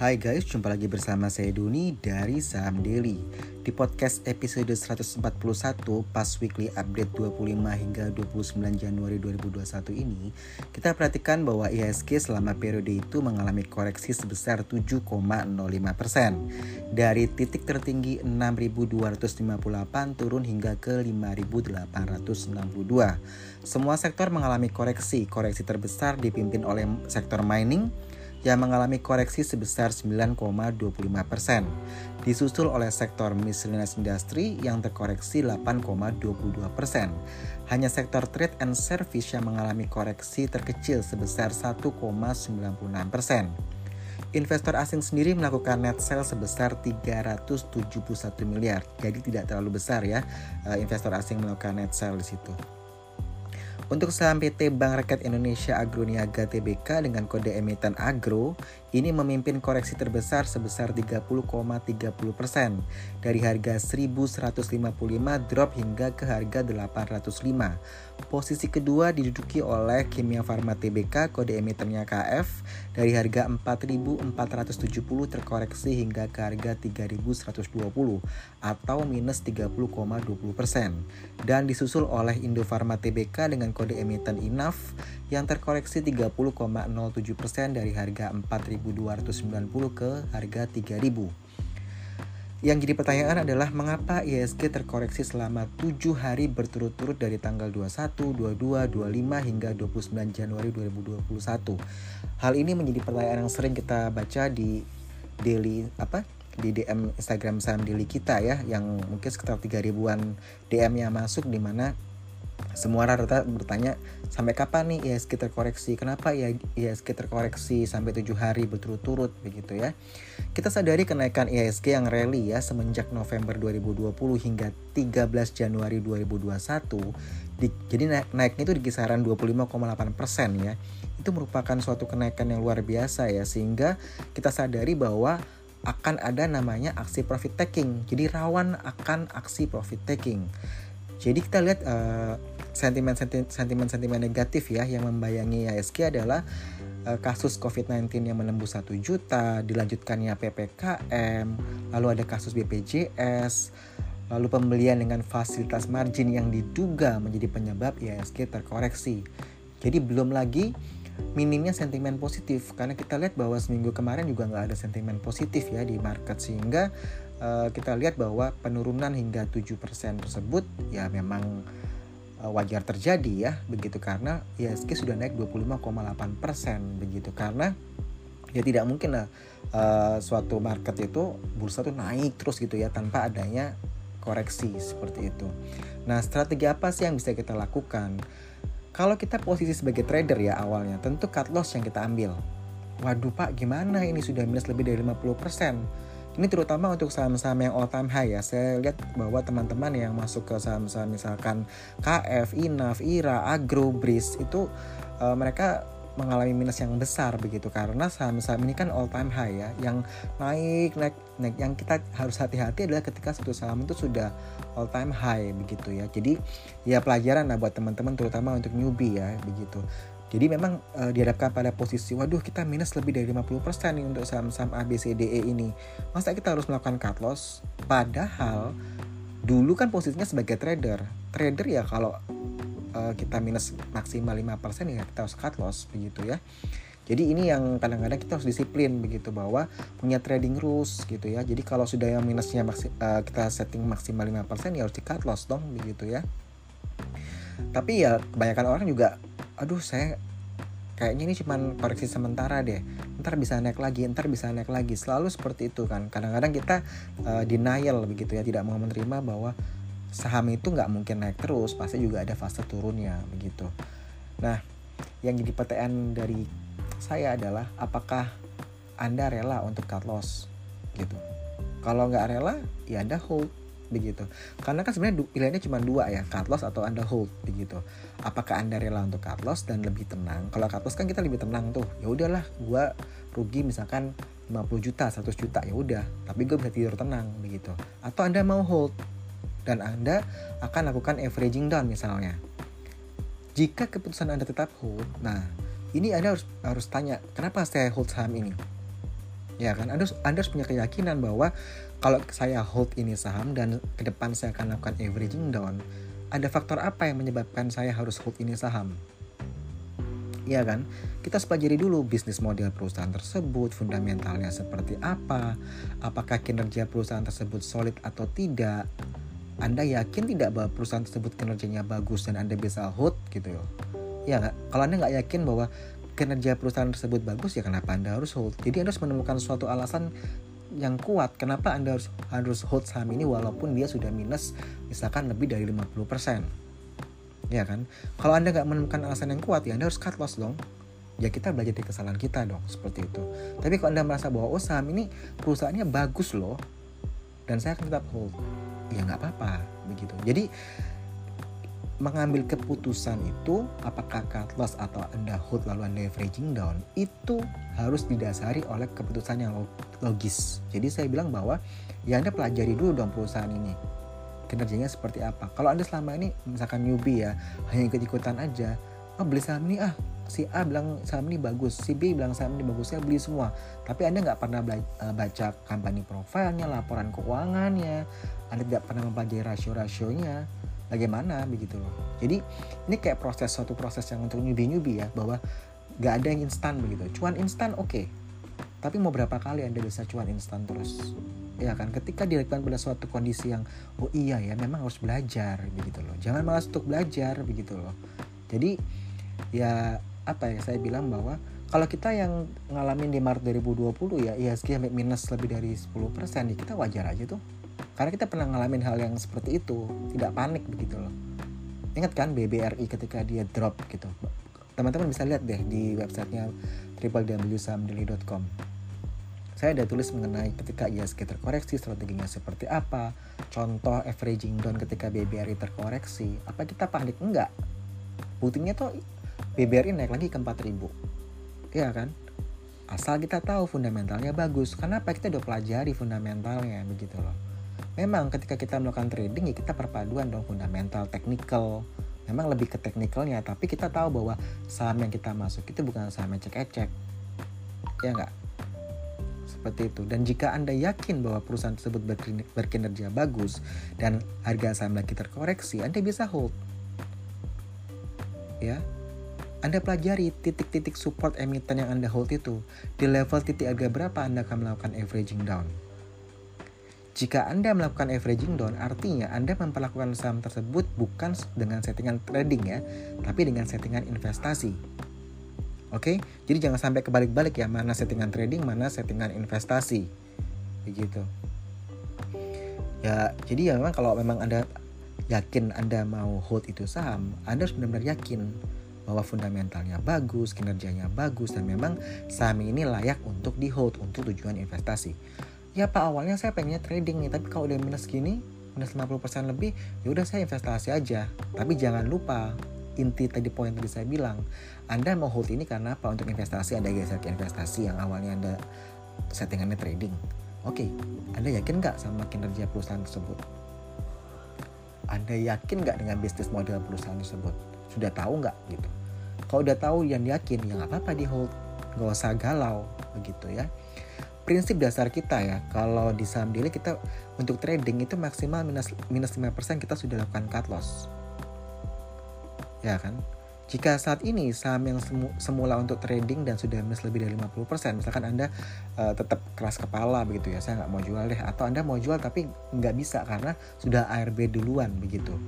Hai guys, jumpa lagi bersama saya Doni dari Saham Daily. Di podcast episode 141 pas weekly update 25 hingga 29 Januari 2021 ini Kita perhatikan bahwa IHSG selama periode itu mengalami koreksi sebesar 7,05% Dari titik tertinggi 6.258 turun hingga ke 5.862 Semua sektor mengalami koreksi. Koreksi terbesar dipimpin oleh sektor mining yang mengalami koreksi sebesar 9,25%, disusul oleh sektor miscellaneous industry yang terkoreksi 8,22%. Hanya sektor trade and service yang mengalami koreksi terkecil sebesar 1,96%. Investor asing sendiri melakukan net sale sebesar 371 miliar. Jadi tidak terlalu besar ya eh, investor asing melakukan net sale di situ. Untuk saham PT Bank Rakyat Indonesia Agroniaga Tbk dengan kode emiten Agro ini memimpin koreksi terbesar sebesar 30,30% persen dari harga 1155 drop hingga ke harga 805. Posisi kedua diduduki oleh Kimia Farma Tbk kode emitennya KF dari harga 4470 terkoreksi hingga ke harga 3120 atau minus 30,20% persen dan disusul oleh Indofarma Tbk dengan kode emiten INAF yang terkoreksi 30,07% dari harga 4.290 ke harga 3.000. Yang jadi pertanyaan adalah mengapa ISG terkoreksi selama 7 hari berturut-turut dari tanggal 21, 22, 25 hingga 29 Januari 2021. Hal ini menjadi pertanyaan yang sering kita baca di daily apa di DM Instagram saham daily kita ya yang mungkin sekitar 3 ribuan DM yang masuk di mana semua rata-rata bertanya sampai kapan nih ISG terkoreksi kenapa ya ISG terkoreksi sampai tujuh hari berturut-turut? Begitu ya. Kita sadari kenaikan ISG yang rally ya semenjak November 2020 hingga 13 Januari 2021 di, jadi naik, naiknya itu di kisaran 25,8 persen ya. Itu merupakan suatu kenaikan yang luar biasa ya sehingga kita sadari bahwa akan ada namanya aksi profit taking. Jadi rawan akan aksi profit taking. Jadi kita lihat uh, sentimen-sentimen negatif ya yang membayangi ISG adalah uh, kasus COVID-19 yang menembus 1 juta, dilanjutkannya PPKM, lalu ada kasus BPJS, lalu pembelian dengan fasilitas margin yang diduga menjadi penyebab ISG terkoreksi. Jadi belum lagi minimnya sentimen positif karena kita lihat bahwa seminggu kemarin juga nggak ada sentimen positif ya di market sehingga uh, kita lihat bahwa penurunan hingga 7% tersebut ya memang wajar terjadi ya begitu karena ISG sudah naik 25,8% begitu karena ya tidak mungkin lah uh, suatu market itu bursa tuh naik terus gitu ya tanpa adanya koreksi seperti itu. Nah, strategi apa sih yang bisa kita lakukan? Kalau kita posisi sebagai trader ya awalnya, tentu cut loss yang kita ambil. Waduh pak, gimana ini sudah minus lebih dari 50%. Ini terutama untuk saham-saham yang all time high ya. Saya lihat bahwa teman-teman yang masuk ke saham-saham misalkan KF, INAF, IRA, Agro, BRIS itu uh, mereka mengalami minus yang besar begitu. Karena saham-saham ini kan all time high ya. Yang naik naik naik. Yang kita harus hati-hati adalah ketika satu saham itu sudah all time high begitu ya. Jadi ya pelajaran lah buat teman-teman terutama untuk newbie ya begitu jadi memang uh, dihadapkan pada posisi waduh kita minus lebih dari 50% nih untuk saham-saham ABCDE ini. Masa kita harus melakukan cut loss padahal dulu kan posisinya sebagai trader. Trader ya kalau uh, kita minus maksimal 5% ya kita harus cut loss begitu ya. Jadi ini yang kadang-kadang kita harus disiplin begitu bahwa punya trading rules gitu ya. Jadi kalau sudah yang minusnya maksi, uh, kita setting maksimal 5% ya harus di cut loss dong begitu ya. Tapi ya kebanyakan orang juga aduh saya kayaknya ini cuma koreksi sementara deh. Ntar bisa naik lagi ntar bisa naik lagi. Selalu seperti itu kan. Kadang-kadang kita uh, denial begitu ya tidak mau menerima bahwa saham itu nggak mungkin naik terus pasti juga ada fase turunnya begitu. Nah yang jadi pertanyaan dari saya adalah apakah anda rela untuk cut loss gitu? Kalau nggak rela ya anda hold begitu. Karena kan sebenarnya pilihannya cuma dua ya cut loss atau anda hold begitu. Apakah anda rela untuk cut loss dan lebih tenang? Kalau cut loss kan kita lebih tenang tuh. Ya udahlah gua rugi misalkan 50 juta 100 juta ya udah. Tapi gue bisa tidur tenang begitu. Atau anda mau hold dan Anda akan lakukan averaging down misalnya. Jika keputusan Anda tetap hold, nah ini Anda harus harus tanya, kenapa saya hold saham ini? ya kan anda, anda harus punya keyakinan bahwa kalau saya hold ini saham dan ke depan saya akan lakukan averaging down ada faktor apa yang menyebabkan saya harus hold ini saham ya kan kita pelajari dulu bisnis model perusahaan tersebut fundamentalnya seperti apa apakah kinerja perusahaan tersebut solid atau tidak anda yakin tidak bahwa perusahaan tersebut kinerjanya bagus dan Anda bisa hold gitu loh. Ya nggak? Kalau Anda nggak yakin bahwa kinerja perusahaan tersebut bagus ya kenapa Anda harus hold? Jadi Anda harus menemukan suatu alasan yang kuat kenapa Anda harus harus hold saham ini walaupun dia sudah minus misalkan lebih dari 50%. Ya kan? Kalau Anda nggak menemukan alasan yang kuat ya Anda harus cut loss dong. Ya kita belajar dari kesalahan kita dong seperti itu. Tapi kalau Anda merasa bahwa oh saham ini perusahaannya bagus loh dan saya akan tetap hold ya nggak apa-apa begitu jadi mengambil keputusan itu apakah cut loss atau anda hold lalu anda averaging down itu harus didasari oleh keputusan yang logis. Jadi saya bilang bahwa ya anda pelajari dulu dong perusahaan ini. Kinerjanya seperti apa. Kalau anda selama ini misalkan newbie ya hanya ikut-ikutan aja oh beli saham ini ah si A bilang saham ini bagus, si B bilang saham ini bagus, saya beli semua. Tapi Anda nggak pernah eh, baca company profilnya, laporan keuangannya, Anda tidak pernah mempelajari rasio-rasionya, bagaimana begitu loh. Jadi ini kayak proses suatu proses yang untuk newbie-newbie ya, bahwa nggak ada yang instan begitu. Cuan instan oke, okay. tapi mau berapa kali Anda bisa cuan instan terus? Ya kan, ketika dilakukan pada suatu kondisi yang oh iya ya, memang harus belajar begitu loh. Jangan malas untuk belajar begitu loh. Jadi ya apa ya saya bilang bahwa kalau kita yang ngalamin di Maret 2020 ya IHSG sampai minus lebih dari 10% ya kita wajar aja tuh karena kita pernah ngalamin hal yang seperti itu tidak panik begitu loh. Ingat kan BBRI ketika dia drop gitu. Teman-teman bisa lihat deh di websitenya www.samdeli.com saya ada tulis mengenai ketika IHSG terkoreksi strateginya seperti apa contoh averaging down ketika BBRI terkoreksi apa kita panik? Enggak. Buktinya tuh BBRI naik lagi ke 4000 ya kan? Asal kita tahu fundamentalnya bagus. Kenapa? Kita udah pelajari fundamentalnya begitu loh memang ketika kita melakukan trading ya kita perpaduan dong fundamental technical. Memang lebih ke teknikalnya tapi kita tahu bahwa saham yang kita masuk itu bukan saham yang cek-cek ya enggak seperti itu. Dan jika anda yakin bahwa perusahaan tersebut berkinerja bagus dan harga saham lagi terkoreksi anda bisa hold. Ya? Anda pelajari titik-titik support emiten yang Anda hold itu. Di level titik harga berapa Anda akan melakukan averaging down. Jika Anda melakukan averaging down, artinya Anda memperlakukan saham tersebut bukan dengan settingan trading ya, tapi dengan settingan investasi. Oke, jadi jangan sampai kebalik-balik ya, mana settingan trading, mana settingan investasi. Begitu. Ya, jadi ya memang kalau memang Anda yakin Anda mau hold itu saham, Anda harus benar-benar yakin bahwa fundamentalnya bagus, kinerjanya bagus, dan memang saham ini layak untuk di hold untuk tujuan investasi. Ya Pak awalnya saya pengennya trading nih, tapi kalau udah minus gini, minus 50% lebih, ya udah saya investasi aja. Tapi jangan lupa inti tadi poin tadi saya bilang, Anda mau hold ini karena apa? Untuk investasi Anda geser ke investasi yang awalnya Anda settingannya trading. Oke, Anda yakin nggak sama kinerja perusahaan tersebut? Anda yakin nggak dengan bisnis model perusahaan tersebut? Sudah tahu nggak gitu? kalau udah tahu yang yakin ya nggak apa-apa di hold nggak usah galau begitu ya prinsip dasar kita ya. Kalau di saham daily kita untuk trading itu maksimal minus minus 5% kita sudah lakukan cut loss. Ya kan? Jika saat ini saham yang semu, semula untuk trading dan sudah minus lebih dari 50%, misalkan Anda uh, tetap keras kepala begitu ya, saya nggak mau jual deh, atau Anda mau jual tapi nggak bisa karena sudah ARB duluan begitu.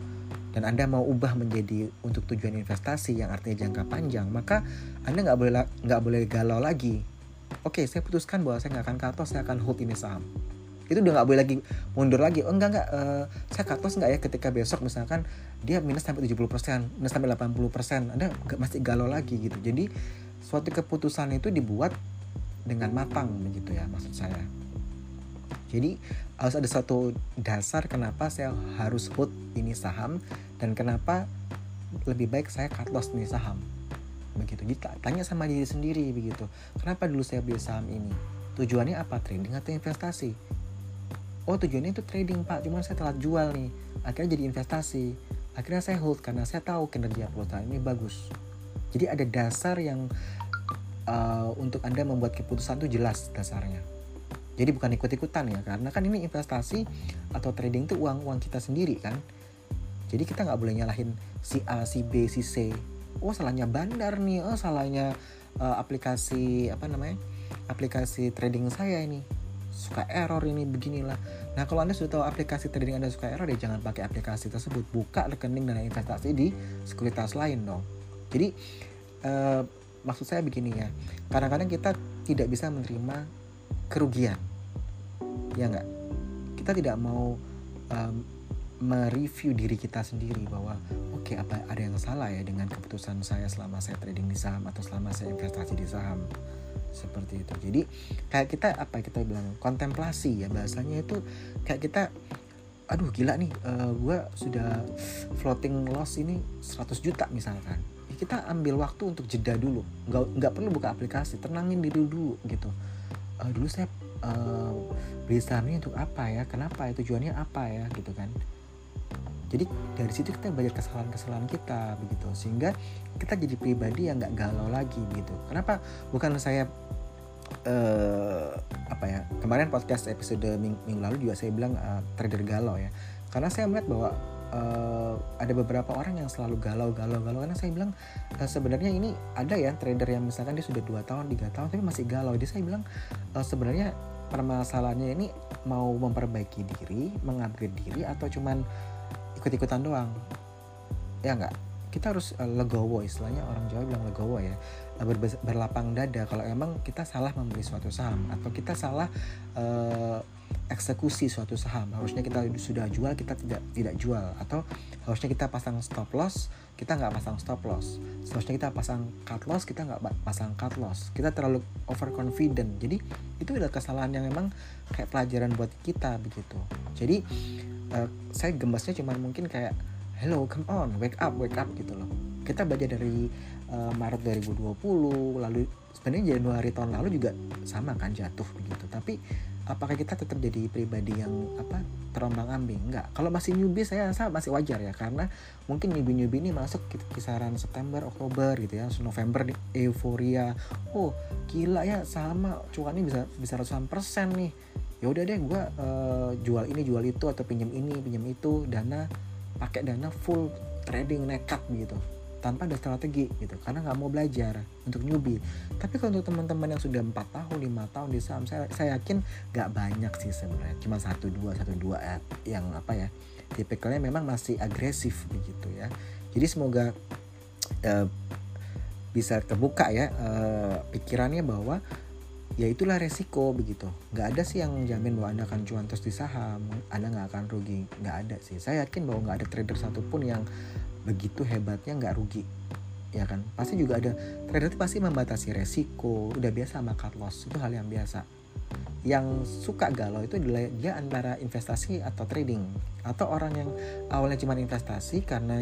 Dan Anda mau ubah menjadi untuk tujuan investasi yang artinya jangka panjang, maka Anda nggak boleh nggak boleh galau lagi. Oke, saya putuskan bahwa saya nggak akan cut saya akan hold ini saham. Itu udah nggak boleh lagi mundur lagi. Oh enggak enggak, uh, saya cut loss nggak ya ketika besok misalkan dia minus sampai 70%, minus sampai 80%, Anda masih galau lagi gitu. Jadi suatu keputusan itu dibuat dengan matang begitu ya maksud saya. Jadi harus ada satu dasar kenapa saya harus hold ini saham dan kenapa lebih baik saya cut loss nih saham. Begitu. Jadi tanya sama diri sendiri begitu. Kenapa dulu saya beli saham ini? Tujuannya apa? Trading atau investasi? Oh tujuannya itu trading pak, cuma saya telat jual nih. Akhirnya jadi investasi. Akhirnya saya hold karena saya tahu kinerja perusahaan ini bagus. Jadi ada dasar yang uh, untuk anda membuat keputusan itu jelas dasarnya jadi bukan ikut-ikutan ya karena kan ini investasi atau trading itu uang uang kita sendiri kan jadi kita nggak boleh nyalahin si A si B si C oh salahnya bandar nih oh salahnya uh, aplikasi apa namanya aplikasi trading saya ini. Suka error ini beginilah. Nah kalau anda sudah tahu aplikasi trading anda suka error ya jangan pakai aplikasi tersebut. Buka rekening dana investasi di sekuritas lain dong. Jadi uh, maksud saya begini ya. Kadang-kadang kita tidak bisa menerima kerugian. Ya nggak? Kita tidak mau um, mereview diri kita sendiri bahwa oke okay, apa ada yang salah ya dengan keputusan saya selama saya trading di saham atau selama saya investasi di saham? Seperti itu. Jadi kayak kita apa kita bilang kontemplasi ya bahasanya itu kayak kita aduh gila nih uh, gue sudah floating loss ini 100 juta misalkan. Ya kita ambil waktu untuk jeda dulu. Nggak nggak perlu buka aplikasi tenangin diri dulu gitu. Uh, dulu saya uh, beli saham ini untuk apa ya? Kenapa ya? Tujuannya apa ya? Gitu kan jadi dari situ kita belajar kesalahan-kesalahan kita begitu. Sehingga kita jadi pribadi yang nggak galau lagi gitu kenapa? Bukan saya uh, apa ya kemarin podcast episode ming minggu lalu juga saya bilang uh, trader galau ya. Karena saya melihat bahwa uh, ada beberapa orang yang selalu galau galau galau. Karena saya bilang uh, sebenarnya ini ada ya trader yang misalkan dia sudah dua tahun tiga tahun tapi masih galau. Jadi saya bilang uh, sebenarnya permasalahannya ini mau memperbaiki diri mengupgrade diri atau cuman ikut-ikutan doang. Ya enggak kita harus uh, legowo istilahnya orang Jawa bilang legowo ya. Ber berlapang dada. Kalau emang kita salah membeli suatu saham atau kita salah uh, eksekusi suatu saham harusnya kita sudah jual kita tidak tidak jual. Atau harusnya kita pasang stop loss kita nggak pasang stop loss. Seharusnya kita pasang cut loss kita nggak pasang cut loss. Kita terlalu overconfident. Jadi itu adalah kesalahan yang memang kayak pelajaran buat kita begitu. Jadi uh, saya gembasnya cuma mungkin kayak hello come on wake up wake up gitu loh. Kita belajar dari uh, Maret 2020 lalu sebenarnya Januari tahun lalu juga sama kan jatuh begitu. Tapi apakah kita tetap jadi pribadi yang apa terombang ambing? Enggak. Kalau masih newbie saya rasa masih wajar ya karena mungkin newbie newbie ini masuk kisaran September Oktober gitu ya. November nih euforia. Oh gila ya sama cuannya bisa bisa ratusan persen nih ya udah deh gue uh, jual ini jual itu atau pinjam ini pinjam itu dana pakai dana full trading nekat gitu tanpa ada strategi gitu karena nggak mau belajar untuk newbie. Tapi kalau untuk teman-teman yang sudah empat tahun lima tahun di saham saya saya yakin nggak banyak sih sebenarnya cuma satu dua satu dua yang apa ya tipikalnya memang masih agresif begitu ya. Jadi semoga uh, bisa terbuka ya uh, pikirannya bahwa ya itulah resiko begitu. Nggak ada sih yang jamin bahwa anda akan cuan terus di saham anda nggak akan rugi. Nggak ada sih. Saya yakin bahwa nggak ada trader satupun yang begitu hebatnya nggak rugi ya kan? Pasti juga ada trader itu pasti membatasi resiko udah biasa sama cut loss itu hal yang biasa. Yang suka galau itu adalah dia antara investasi atau trading. Atau orang yang awalnya cuma investasi karena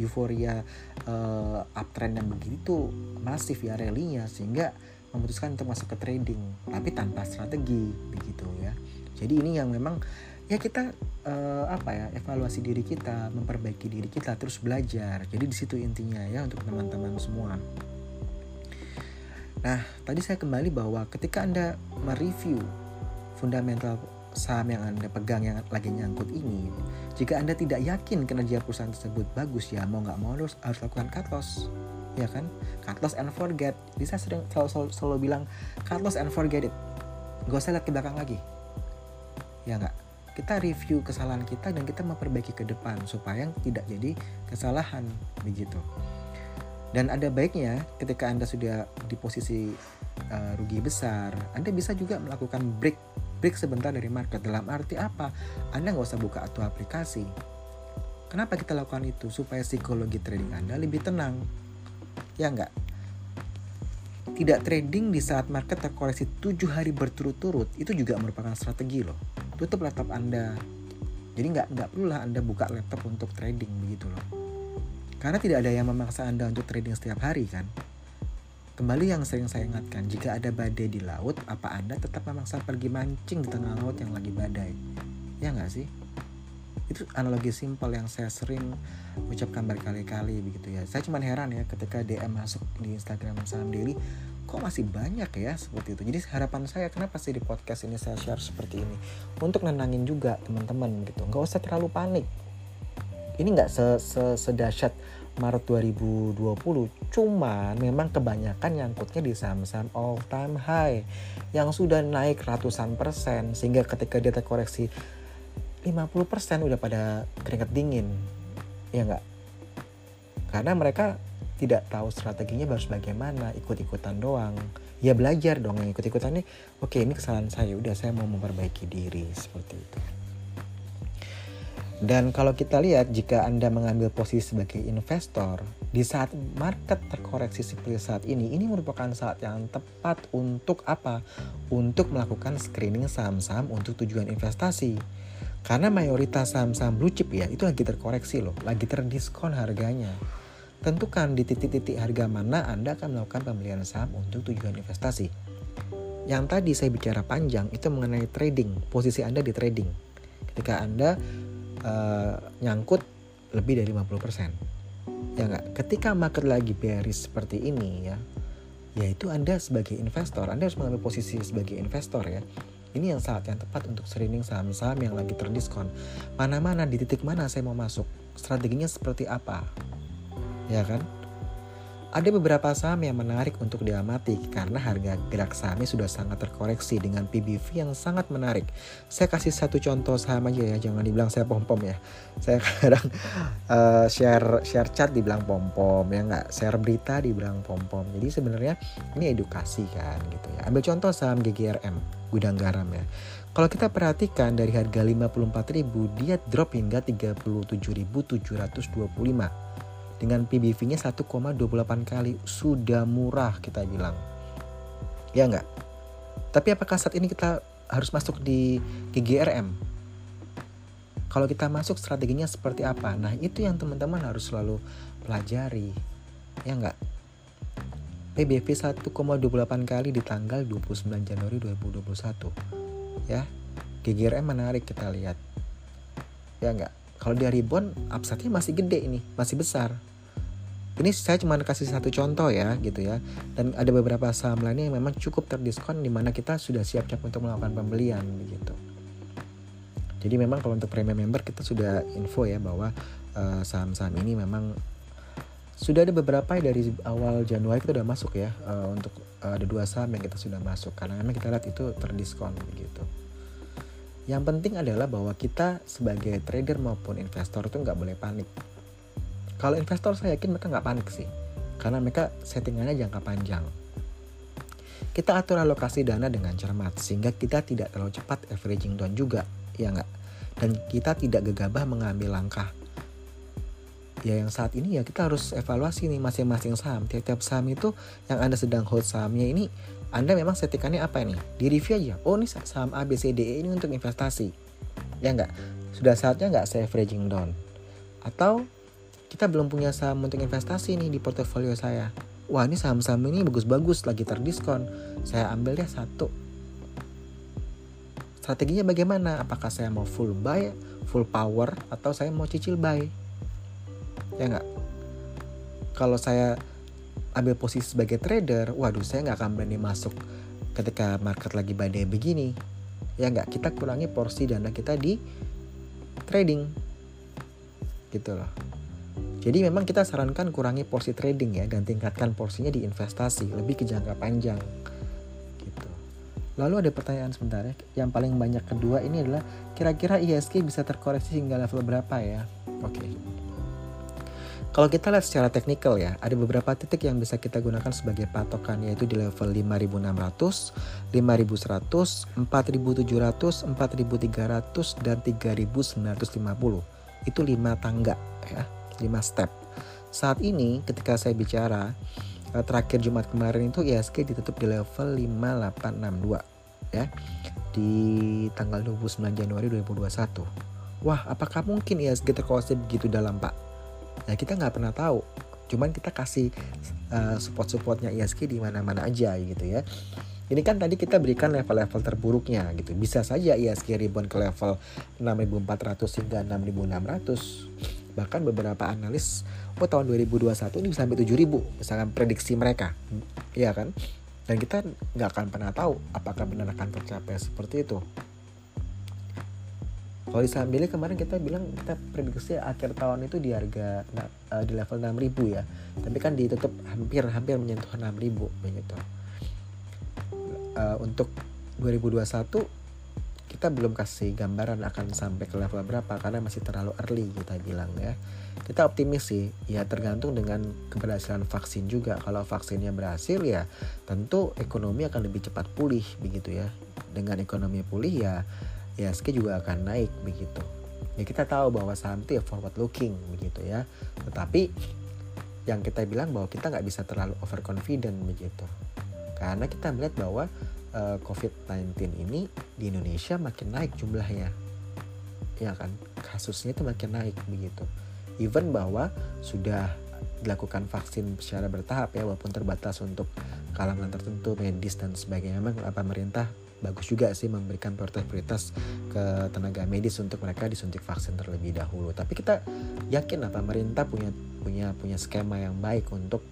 euforia uh, uptrend yang begitu masif ya rally sehingga memutuskan untuk masuk ke trading tapi tanpa strategi begitu ya. Jadi ini yang memang ya kita uh, apa ya evaluasi diri kita memperbaiki diri kita terus belajar. Jadi di situ intinya ya untuk teman-teman semua. Nah tadi saya kembali bahwa ketika anda mereview fundamental saham yang anda pegang yang lagi nyangkut ini jika anda tidak yakin kinerja perusahaan tersebut bagus ya mau nggak mau harus harus lakukan cut loss ya kan cut loss and forget bisa sering selalu, selalu, selalu bilang cut loss and forget it gak usah lihat ke belakang lagi ya nggak kita review kesalahan kita dan kita memperbaiki ke depan supaya tidak jadi kesalahan begitu. Dan ada baiknya ketika Anda sudah di posisi uh, rugi besar, Anda bisa juga melakukan break break sebentar dari market. Dalam arti apa? Anda nggak usah buka atau aplikasi. Kenapa kita lakukan itu? Supaya psikologi trading Anda lebih tenang. Ya nggak? Tidak trading di saat market terkoreksi 7 hari berturut-turut itu juga merupakan strategi loh tutup laptop Anda. Jadi nggak nggak perlu lah Anda buka laptop untuk trading begitu loh. Karena tidak ada yang memaksa Anda untuk trading setiap hari kan. Kembali yang sering saya ingatkan, jika ada badai di laut, apa Anda tetap memaksa pergi mancing di tengah laut yang lagi badai? Ya nggak sih? Itu analogi simpel yang saya sering ucapkan berkali-kali begitu ya. Saya cuma heran ya ketika DM masuk di Instagram saham daily kok masih banyak ya seperti itu. Jadi harapan saya kenapa sih di podcast ini saya share seperti ini? Untuk nenangin juga teman-teman gitu. Nggak usah terlalu panik. Ini nggak sedahsyat Maret 2020 cuman memang kebanyakan nyangkutnya di saham-saham all time high yang sudah naik ratusan persen sehingga ketika dia terkoreksi 50% udah pada keringat dingin ya nggak karena mereka tidak tahu strateginya harus bagaimana ikut-ikutan doang ya belajar dong yang ikut-ikutan nih oke ini kesalahan saya udah saya mau memperbaiki diri seperti itu dan kalau kita lihat jika Anda mengambil posisi sebagai investor di saat market terkoreksi seperti saat ini, ini merupakan saat yang tepat untuk apa? Untuk melakukan screening saham-saham untuk tujuan investasi. Karena mayoritas saham-saham blue chip ya itu lagi terkoreksi loh, lagi terdiskon harganya. Tentukan di titik-titik harga mana Anda akan melakukan pembelian saham untuk tujuan investasi. Yang tadi saya bicara panjang itu mengenai trading, posisi Anda di trading. Ketika Anda uh, nyangkut lebih dari 50%. Ya enggak? Ketika market lagi bearish seperti ini ya, yaitu Anda sebagai investor, Anda harus mengambil posisi sebagai investor ya. Ini yang saat yang tepat untuk screening saham-saham yang lagi terdiskon. Mana-mana di titik mana saya mau masuk, strateginya seperti apa. Ya kan? Ada beberapa saham yang menarik untuk diamati karena harga gerak sahamnya sudah sangat terkoreksi dengan PBV yang sangat menarik. Saya kasih satu contoh saham aja ya, jangan dibilang saya pom-pom ya. Saya kadang uh, share share chat dibilang pom-pom ya nggak, share berita dibilang pom-pom. Jadi sebenarnya ini edukasi kan gitu ya. Ambil contoh saham GGRM, gudang garam ya. Kalau kita perhatikan dari harga 54.000 dia drop hingga 37.725 dengan PBV-nya 1,28 kali. Sudah murah kita bilang. Ya enggak tapi apakah saat ini kita harus masuk di GGRM kalau kita masuk strateginya seperti apa? Nah itu yang teman-teman harus selalu pelajari. Ya enggak PBV 1,28 kali di tanggal 29 Januari 2021 ya? GGRM menarik kita lihat. Ya enggak kalau di Ribon upside masih gede ini masih besar ini saya cuma kasih satu contoh ya gitu ya. Dan ada beberapa saham lainnya yang memang cukup terdiskon di mana kita sudah siap-siap untuk melakukan pembelian begitu. Jadi memang kalau untuk premium member kita sudah info ya bahwa saham saham-saham ini memang sudah ada beberapa dari awal Januari kita sudah masuk ya uh, untuk uh, ada dua saham yang kita sudah masuk. Karena memang kita lihat itu terdiskon begitu. Yang penting adalah bahwa kita sebagai trader maupun investor itu nggak boleh panik kalau investor saya yakin mereka nggak panik sih, karena mereka settingannya jangka panjang. Kita atur alokasi dana dengan cermat sehingga kita tidak terlalu cepat averaging down juga, ya nggak? Dan kita tidak gegabah mengambil langkah. Ya yang saat ini ya kita harus evaluasi nih masing-masing saham. Tiap-tiap saham itu yang Anda sedang hold sahamnya ini anda memang settingannya apa nih? Di review aja. Oh ini saham A, B, C, D, E ini untuk investasi. Ya nggak? Sudah saatnya nggak saya averaging down? Atau kita belum punya saham untuk investasi nih di portofolio saya. Wah ini saham-saham ini bagus-bagus lagi terdiskon. Saya ambil deh satu. Strateginya bagaimana? Apakah saya mau full buy, full power, atau saya mau cicil buy? Ya nggak? Kalau saya ambil posisi sebagai trader, waduh saya nggak akan berani masuk ketika market lagi badai begini. Ya nggak? Kita kurangi porsi dana kita di trading. Gitu loh. Jadi memang kita sarankan kurangi porsi trading ya dan tingkatkan porsinya di investasi lebih ke jangka panjang. Gitu. Lalu ada pertanyaan sebentar ya. Yang paling banyak kedua ini adalah kira-kira ISG bisa terkoreksi hingga level berapa ya? Oke. Okay. Kalau kita lihat secara teknikal ya, ada beberapa titik yang bisa kita gunakan sebagai patokan yaitu di level 5600, 5100, 4700, 4300 dan 3950. Itu 5 tangga ya 5 step. Saat ini ketika saya bicara eh, terakhir Jumat kemarin itu ISG ditutup di level 5862 ya di tanggal 29 Januari 2021. Wah, apakah mungkin ISG terkoreksi begitu dalam, Pak? Ya kita nggak pernah tahu. Cuman kita kasih uh, support-supportnya ISG di mana-mana aja gitu ya. Ini kan tadi kita berikan level-level terburuknya gitu. Bisa saja ISG rebound ke level 6400 hingga 6600. Bahkan beberapa analis oh tahun 2021 ini bisa sampai 7000 misalkan prediksi mereka. Iya kan? Dan kita nggak akan pernah tahu apakah benar akan tercapai seperti itu. Kalau di saham Billy kemarin kita bilang kita prediksi akhir tahun itu di harga uh, di level 6000 ya. Tapi kan ditutup hampir hampir menyentuh 6000 begitu uh, untuk 2021 kita belum kasih gambaran akan sampai ke level berapa karena masih terlalu early kita bilang ya. Kita optimis sih, ya tergantung dengan keberhasilan vaksin juga. Kalau vaksinnya berhasil ya tentu ekonomi akan lebih cepat pulih begitu ya. Dengan ekonomi pulih ya ya ISG juga akan naik begitu. Ya kita tahu bahwa saham itu ya forward looking begitu ya. Tetapi yang kita bilang bahwa kita nggak bisa terlalu overconfident begitu karena kita melihat bahwa uh, eh, COVID-19 ini di Indonesia makin naik jumlahnya. Ya kan? Kasusnya itu makin naik begitu. Even bahwa sudah dilakukan vaksin secara bertahap ya walaupun terbatas untuk kalangan tertentu medis dan sebagainya. Memang pemerintah bagus juga sih memberikan prioritas-prioritas ke tenaga medis untuk mereka disuntik vaksin terlebih dahulu. Tapi kita yakin lah pemerintah punya punya punya skema yang baik untuk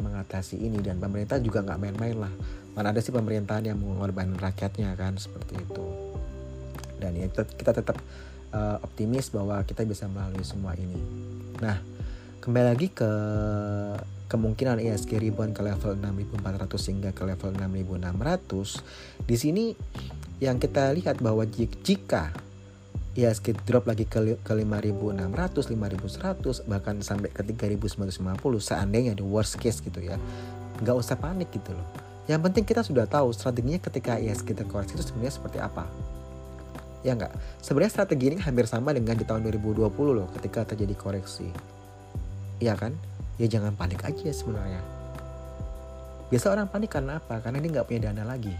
mengatasi ini dan pemerintah juga nggak main-main lah. Mana ada sih pemerintahan yang mengorbankan rakyatnya kan seperti itu. Dan ya kita, tetap uh, optimis bahwa kita bisa melalui semua ini. Nah kembali lagi ke kemungkinan ISG rebound ke level 6400 hingga ke level 6600 di sini yang kita lihat bahwa jika IHSG drop lagi ke, ke 5600, 5100 bahkan sampai ke 3950 seandainya di worst case gitu ya. Nggak usah panik gitu loh. Yang penting kita sudah tahu strateginya ketika IHSG terkoreksi itu sebenarnya seperti apa. Ya enggak? Sebenarnya strategi ini hampir sama dengan di tahun 2020 loh ketika terjadi koreksi. Iya kan? Ya jangan panik aja sebenarnya. Biasa orang panik karena apa? Karena dia nggak punya dana lagi.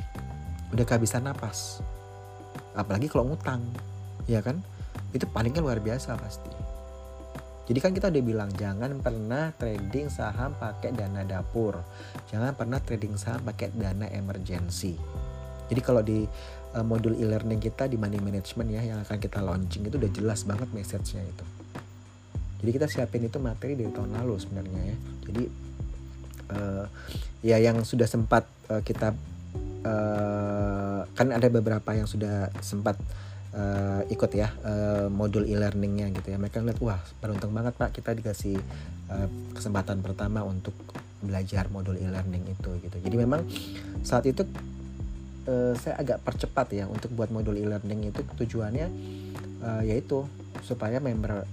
Udah kehabisan napas. Apalagi kalau ngutang ya kan? Itu palingnya luar biasa pasti. Jadi kan kita udah bilang jangan pernah trading saham pakai dana dapur. Jangan pernah trading saham pakai dana emergency. Jadi kalau di uh, modul e-learning kita di money management ya yang akan kita launching itu udah jelas banget message-nya itu. Jadi kita siapin itu materi dari tahun lalu sebenarnya ya. Jadi uh, ya yang sudah sempat uh, kita uh, kan ada beberapa yang sudah sempat uh, ikut ya uh, modul e-learningnya gitu ya. Mereka ngeliat wah beruntung banget pak kita dikasih uh, kesempatan pertama untuk belajar modul e-learning itu gitu. Jadi memang saat itu uh, saya agak percepat ya untuk buat modul e-learning itu. Tujuannya uh, yaitu supaya member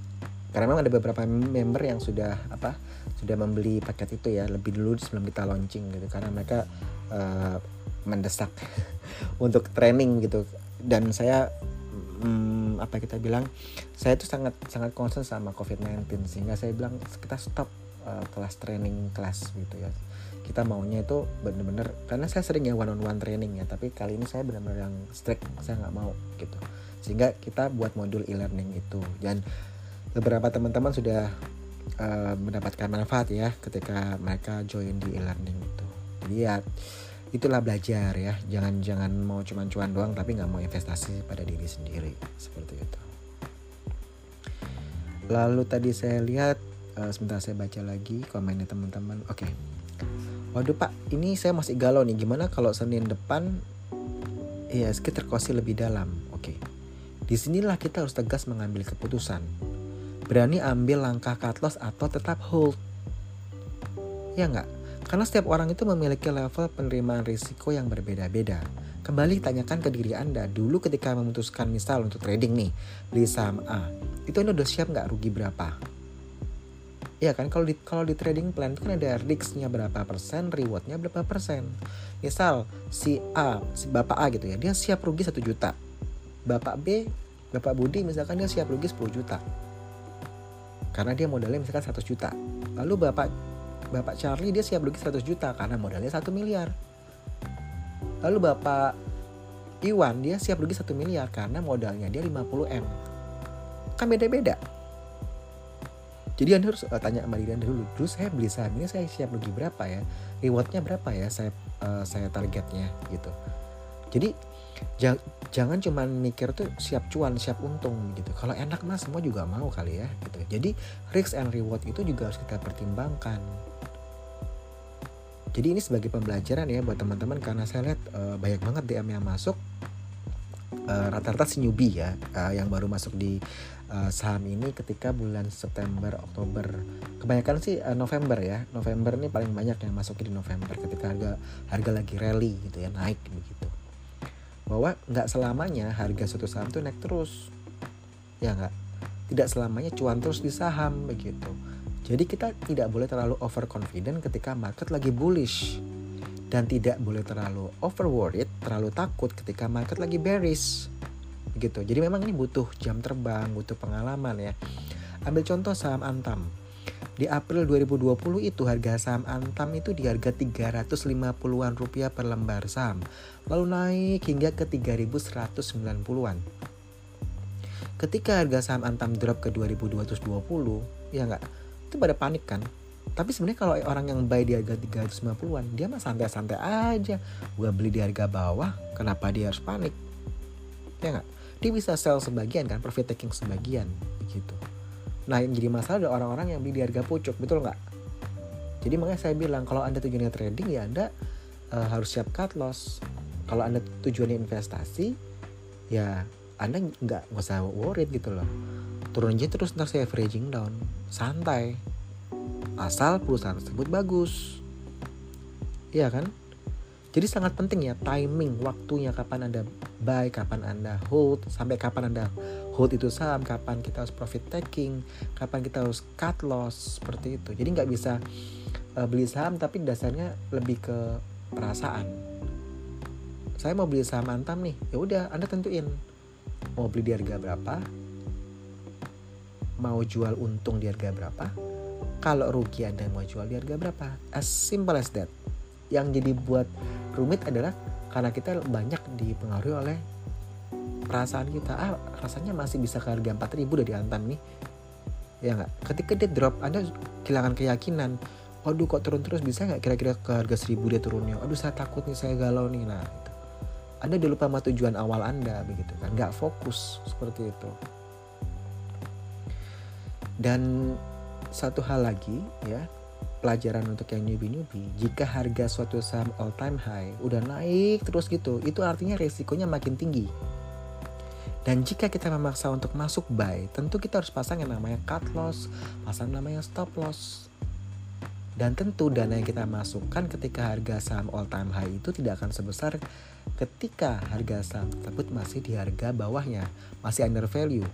karena memang ada beberapa member yang sudah apa sudah membeli paket itu ya lebih dulu sebelum kita launching gitu. Karena mereka uh, mendesak untuk training gitu. Dan saya hmm, apa kita bilang saya itu sangat sangat concern sama COVID-19 sehingga saya bilang kita stop uh, kelas training kelas gitu ya. Kita maunya itu bener-bener karena saya sering ya one on one training ya tapi kali ini saya benar-benar yang strict saya nggak mau gitu. Sehingga kita buat modul e-learning itu. Dan beberapa teman-teman sudah uh, mendapatkan manfaat ya ketika mereka join di e-learning itu. Jadi ya itulah belajar ya. Jangan jangan mau cuman-cuan doang tapi nggak mau investasi pada diri sendiri. Seperti itu. Lalu tadi saya lihat uh, sebentar saya baca lagi komennya teman-teman. Oke. Okay. waduh pak ini saya masih galau nih. Gimana kalau senin depan ya sekitar kosi lebih dalam? Oke. Okay. di sinilah kita harus tegas mengambil keputusan. Berani ambil langkah cut loss atau tetap hold? Ya nggak karena setiap orang itu memiliki level penerimaan risiko yang berbeda-beda. Kembali tanyakan ke diri Anda dulu ketika memutuskan misal untuk trading nih, beli saham A. Itu Anda udah siap nggak rugi berapa? Ya kan kalau di kalau di trading plan itu kan ada risknya berapa persen, rewardnya berapa persen. Misal si A, si bapak A gitu ya, dia siap rugi satu juta. Bapak B, bapak Budi misalkan dia siap rugi 10 juta. Karena dia modalnya misalkan 100 juta. Lalu bapak Bapak Charlie dia siap rugi 100 juta karena modalnya 1 miliar. Lalu Bapak Iwan dia siap rugi 1 miliar karena modalnya dia 50 M. Kan beda-beda. Jadi anda harus uh, tanya sama diri anda dulu dulu saya beli saham ini saya siap rugi berapa ya rewardnya berapa ya saya uh, saya targetnya gitu jadi jangan cuma mikir tuh siap cuan siap untung gitu kalau enak mah semua juga mau kali ya gitu jadi risk and reward itu juga harus kita pertimbangkan jadi ini sebagai pembelajaran ya buat teman-teman karena saya lihat uh, banyak banget DM yang masuk uh, rata-rata si newbie ya uh, yang baru masuk di uh, saham ini ketika bulan September Oktober. Kebanyakan sih uh, November ya. November ini paling banyak yang masuk di November ketika harga harga lagi rally gitu ya naik begitu. Bahwa nggak selamanya harga suatu saham tuh naik terus. Ya nggak? Tidak selamanya cuan terus di saham begitu jadi kita tidak boleh terlalu overconfident ketika market lagi bullish dan tidak boleh terlalu over worried, terlalu takut ketika market lagi bearish. Gitu. Jadi memang ini butuh jam terbang, butuh pengalaman ya. Ambil contoh saham Antam. Di April 2020 itu harga saham Antam itu di harga 350-an rupiah per lembar saham. Lalu naik hingga ke 3190-an. Ketika harga saham Antam drop ke 2220, ya enggak? Itu pada panik kan. Tapi sebenarnya kalau orang yang buy di harga 350-an dia mah santai-santai aja. Gua beli di harga bawah kenapa dia harus panik? Ya nggak? Dia bisa sell sebagian kan profit taking sebagian begitu. Nah yang jadi masalah ada orang-orang yang beli di harga pucuk betul nggak? Jadi makanya saya bilang kalau anda tujuannya trading ya anda uh, harus siap cut loss. Kalau anda tujuannya investasi ya anda nggak nggak usah worried gitu loh turun aja terus ntar saya averaging down. Santai. Asal perusahaan tersebut bagus. Iya kan? Jadi sangat penting ya timing waktunya kapan anda buy kapan anda hold sampai kapan anda hold itu saham kapan kita harus profit taking kapan kita harus cut loss seperti itu. Jadi nggak bisa uh, beli saham tapi dasarnya lebih ke perasaan. Saya mau beli saham antam nih ya udah anda tentuin mau beli di harga berapa mau jual untung di harga berapa kalau rugi Anda mau jual di harga berapa? As simple as that. Yang jadi buat rumit adalah karena kita banyak dipengaruhi oleh perasaan kita. Ah rasanya masih bisa ke harga 4000 dari Antam nih. Ya nggak? Ketika dia drop Anda kehilangan keyakinan. Waduh kok turun terus? Bisa nggak kira-kira ke harga 1000 dia turunnya? Aduh saya takut nih saya galau nih. Nah itu. Anda udah lupa sama tujuan awal Anda begitu kan? Nggak fokus seperti itu dan satu hal lagi ya, pelajaran untuk yang newbie-newbie, jika harga suatu saham all time high udah naik terus gitu, itu artinya resikonya makin tinggi. Dan jika kita memaksa untuk masuk buy, tentu kita harus pasang yang namanya cut loss, pasang namanya stop loss. Dan tentu dana yang kita masukkan ketika harga saham all time high itu tidak akan sebesar ketika harga saham tersebut masih di harga bawahnya, masih under value.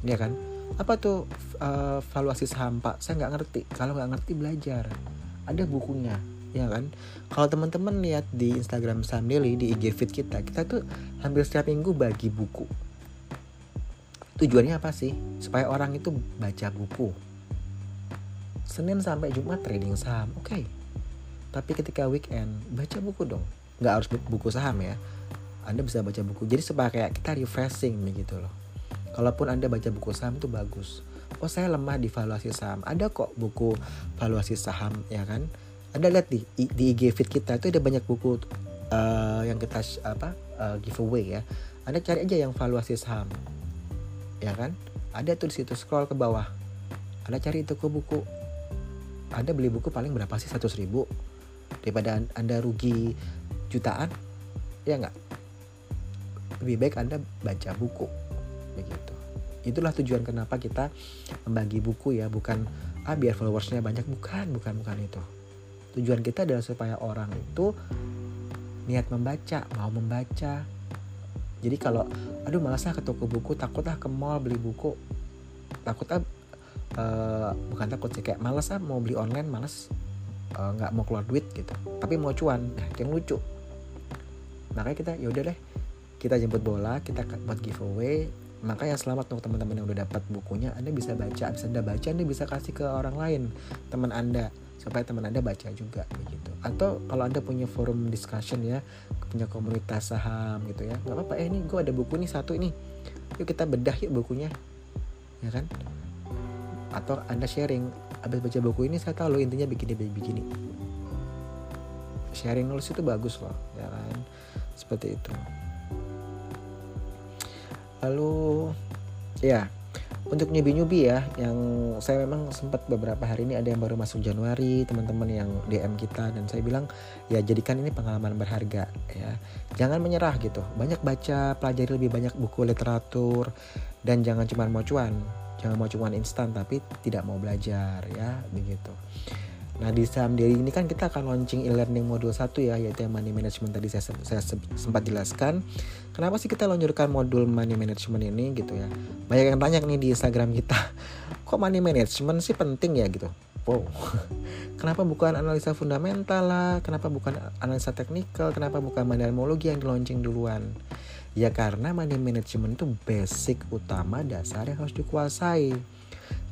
Ya kan? Apa tuh uh, valuasi saham pak? Saya nggak ngerti. Kalau nggak ngerti belajar. Ada bukunya ya kan? Kalau teman-teman lihat di Instagram saham daily di IG feed kita kita tuh hampir setiap minggu bagi buku. Tujuannya apa sih? Supaya orang itu baca buku. Senin sampai Jumat trading saham oke. Okay. tapi ketika weekend baca buku dong. Nggak harus buku saham ya. Anda bisa baca buku. Jadi supaya kayak kita refreshing begitu loh Kalaupun Anda baca buku saham itu bagus. Oh saya lemah di valuasi saham. Ada kok buku valuasi saham ya kan. Anda lihat di di IG feed kita itu ada banyak buku uh, yang kita apa uh, giveaway ya. Anda cari aja yang valuasi saham. Ya kan? Ada tuh di situ scroll ke bawah. Anda cari ke buku. Anda beli buku paling berapa sih 100 ribu daripada Anda rugi jutaan ya nggak lebih baik Anda baca buku begitu. Itulah tujuan kenapa kita membagi buku ya bukan ah biar followersnya banyak. Bukan bukan bukan itu. Tujuan kita adalah supaya orang itu niat membaca mau membaca. Jadi kalau aduh malasnya ke toko buku takutlah ke mall beli buku. Takutlah uh, bukan takut sih kayak malas ah mau beli online malas eh, nggak uh, mau keluar duit gitu. Tapi mau cuan nah yang lucu. Makanya kita yaudah deh kita jemput bola kita buat giveaway makanya selamat untuk teman-teman yang udah dapat bukunya. Anda bisa baca bisa anda baca anda bisa kasih ke orang lain teman anda supaya teman anda baca juga begitu. Atau kalau anda punya forum discussion ya punya komunitas saham gitu ya nggak apa-apa eh ini gue ada buku nih satu ini yuk kita bedah yuk bukunya. Ya kan? Atau anda sharing abis baca buku ini saya tahu loh intinya begini begini sharing nulis itu bagus loh ya kan? Seperti itu lalu ya untuk nyubi-nyubi ya yang saya memang sempat beberapa hari ini ada yang baru masuk Januari teman-teman yang DM kita dan saya bilang ya jadikan ini pengalaman berharga ya. Jangan menyerah gitu. Banyak baca pelajari lebih banyak buku literatur dan jangan cuma mau cuan. Jangan mau cuan instan tapi tidak mau belajar ya begitu Nah di saham diri ini kan kita akan launching e-learning modul 1 ya yaitu yang money management tadi saya, saya sempat jelaskan. Kenapa sih kita luncurkan modul money management ini gitu ya? Banyak yang tanya nih di Instagram kita, kok money management sih penting ya gitu? Wow, kenapa bukan analisa fundamental lah? Kenapa bukan analisa teknikal? Kenapa bukan mandarmologi yang launching duluan? Ya karena money management itu basic utama dasar yang harus dikuasai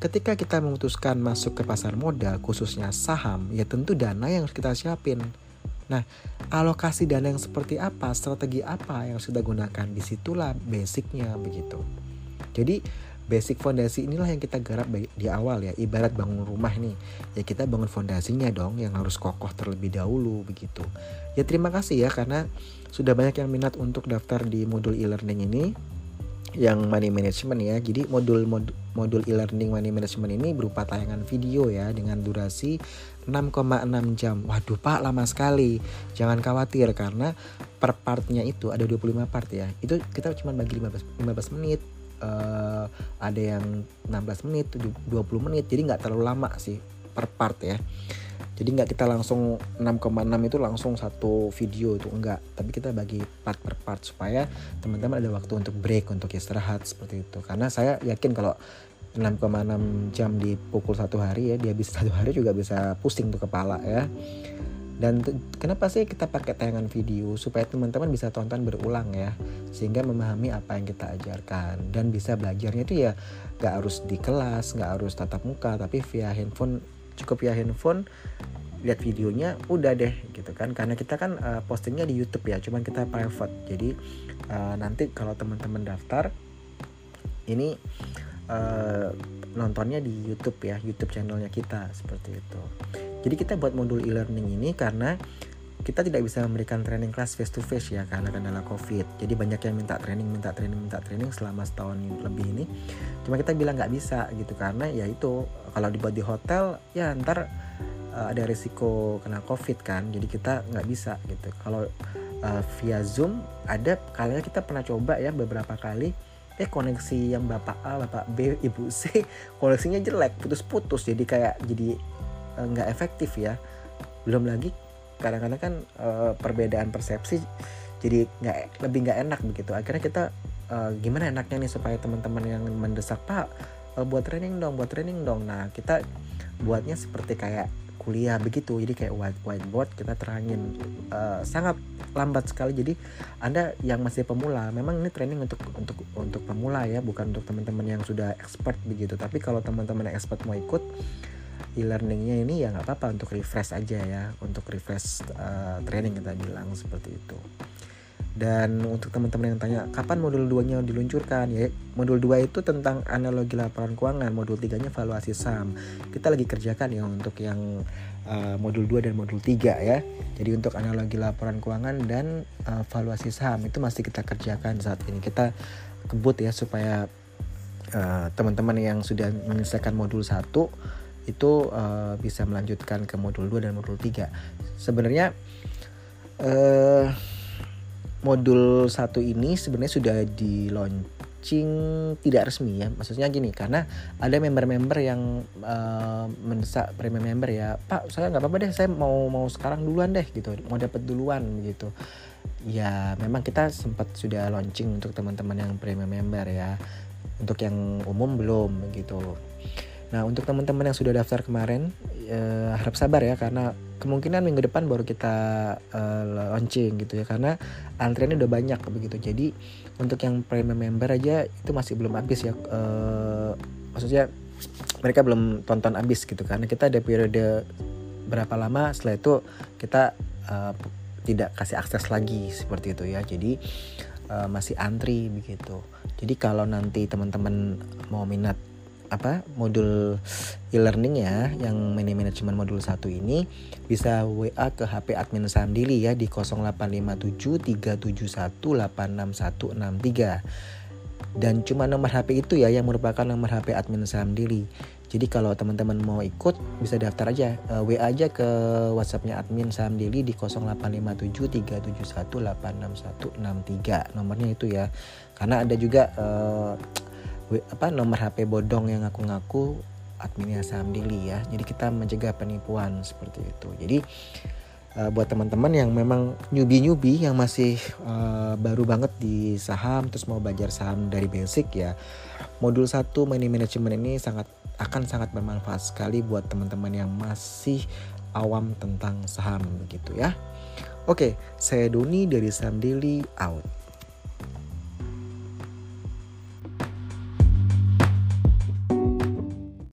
ketika kita memutuskan masuk ke pasar modal khususnya saham ya tentu dana yang harus kita siapin. Nah alokasi dana yang seperti apa strategi apa yang sudah gunakan? Di situlah basicnya begitu. Jadi basic fondasi inilah yang kita garap di awal ya. Ibarat bangun rumah nih. Ya kita bangun fondasinya dong yang harus kokoh terlebih dahulu begitu. Ya terima kasih ya karena sudah banyak yang minat untuk daftar di modul e-learning ini yang money management ya. Jadi modul mod, modul e-learning money management ini berupa tayangan video ya dengan durasi 6,6 jam. Waduh Pak lama sekali. Jangan khawatir karena per partnya itu ada 25 part ya. Itu kita cuma bagi 15 15 menit. Uh, ada yang 16 menit, 20 menit. Jadi nggak terlalu lama sih per part ya jadi nggak kita langsung 6,6 itu langsung satu video itu enggak. Tapi kita bagi part per part supaya teman-teman ada waktu untuk break untuk istirahat seperti itu. Karena saya yakin kalau 6,6 jam di pukul satu hari ya dia bisa satu hari juga bisa pusing tuh kepala ya. Dan kenapa sih kita pakai tayangan video? Supaya teman-teman bisa tonton berulang ya sehingga memahami apa yang kita ajarkan. Dan bisa belajarnya itu ya nggak harus di kelas nggak harus tatap muka tapi via handphone cukup via handphone lihat videonya udah deh gitu kan. Karena kita kan uh, postingnya di YouTube ya cuman kita private. Jadi uh, nanti kalau teman-teman daftar ini uh, nontonnya di YouTube ya YouTube channelnya kita seperti itu. Jadi kita buat modul e-learning ini karena kita tidak bisa memberikan training kelas face to face ya karena kendala covid. Jadi banyak yang minta training minta training minta training selama setahun lebih ini. Cuma kita bilang nggak bisa gitu karena ya itu kalau dibuat di hotel ya ntar uh, ada risiko kena covid kan jadi kita nggak bisa gitu. Kalau uh, via zoom ada kalinya kita pernah coba ya beberapa kali eh koneksi yang bapak A bapak B ibu C koneksinya jelek putus-putus jadi kayak jadi eh, nggak uh, efektif ya. Belum lagi kadang-kadang kan uh, perbedaan persepsi jadi nggak lebih nggak enak begitu. Akhirnya kita uh, gimana enaknya nih supaya teman-teman yang mendesak pak uh, buat training dong buat training dong. Nah kita buatnya seperti kayak kuliah begitu. Jadi kayak white whiteboard kita terangin uh, sangat lambat sekali. Jadi anda yang masih pemula memang ini training untuk untuk untuk pemula ya bukan untuk teman-teman yang sudah expert begitu. Tapi kalau teman-teman expert mau ikut e-learningnya ini ya nggak apa-apa untuk refresh aja ya untuk refresh uh, training kita bilang seperti itu. Dan untuk teman-teman yang tanya kapan modul 2 nya diluncurkan? Ya modul 2 itu tentang analogi laporan keuangan modul 3 nya valuasi saham. Kita lagi kerjakan ya untuk yang uh, modul 2 dan modul 3 ya. Jadi untuk analogi laporan keuangan dan uh, valuasi saham itu masih kita kerjakan saat ini. Kita kebut ya supaya teman teman-teman yang sudah menyelesaikan modul 1 itu uh, bisa melanjutkan ke modul 2 dan modul 3 sebenarnya uh, modul 1 ini sebenarnya sudah di launching tidak resmi ya. Maksudnya gini karena ada member-member yang uh, mendesak premium member ya pak saya nggak apa-apa deh saya mau mau sekarang duluan deh gitu. Mau dapat duluan gitu. Ya memang kita sempat sudah launching untuk teman-teman yang premium member ya. Untuk yang umum belum gitu Nah untuk teman-teman yang sudah daftar kemarin uh, harap sabar ya karena kemungkinan minggu depan baru kita uh, launching gitu ya karena antriannya udah banyak begitu. Jadi untuk yang premium member aja itu masih belum habis ya. Uh, maksudnya mereka belum tonton habis gitu karena kita ada periode berapa lama setelah itu kita uh, tidak kasih akses lagi seperti itu ya. Jadi uh, masih antri begitu. Jadi kalau nanti teman-teman mau minat apa modul e-learning ya yang money management modul 1 ini bisa WA ke HP admin Saham Daily ya di 0857 dan cuma nomor HP itu ya yang merupakan nomor HP admin Saham Daily. Jadi kalau teman-teman mau ikut bisa daftar aja uh, eh, WA aja ke WhatsAppnya admin Saham Daily di 085737186163 nomornya itu ya. Karena ada juga uh, apa nomor HP bodong yang ngaku-ngaku adminnya Saham Daily ya. Jadi kita mencegah penipuan seperti itu. Jadi uh, buat teman-teman yang memang newbie-newbie yang masih uh, baru banget di saham terus mau belajar saham dari basic ya modul 1 money management ini sangat akan sangat bermanfaat sekali buat teman-teman yang masih awam tentang saham begitu ya. Oke, saya Doni dari Saham Daily out.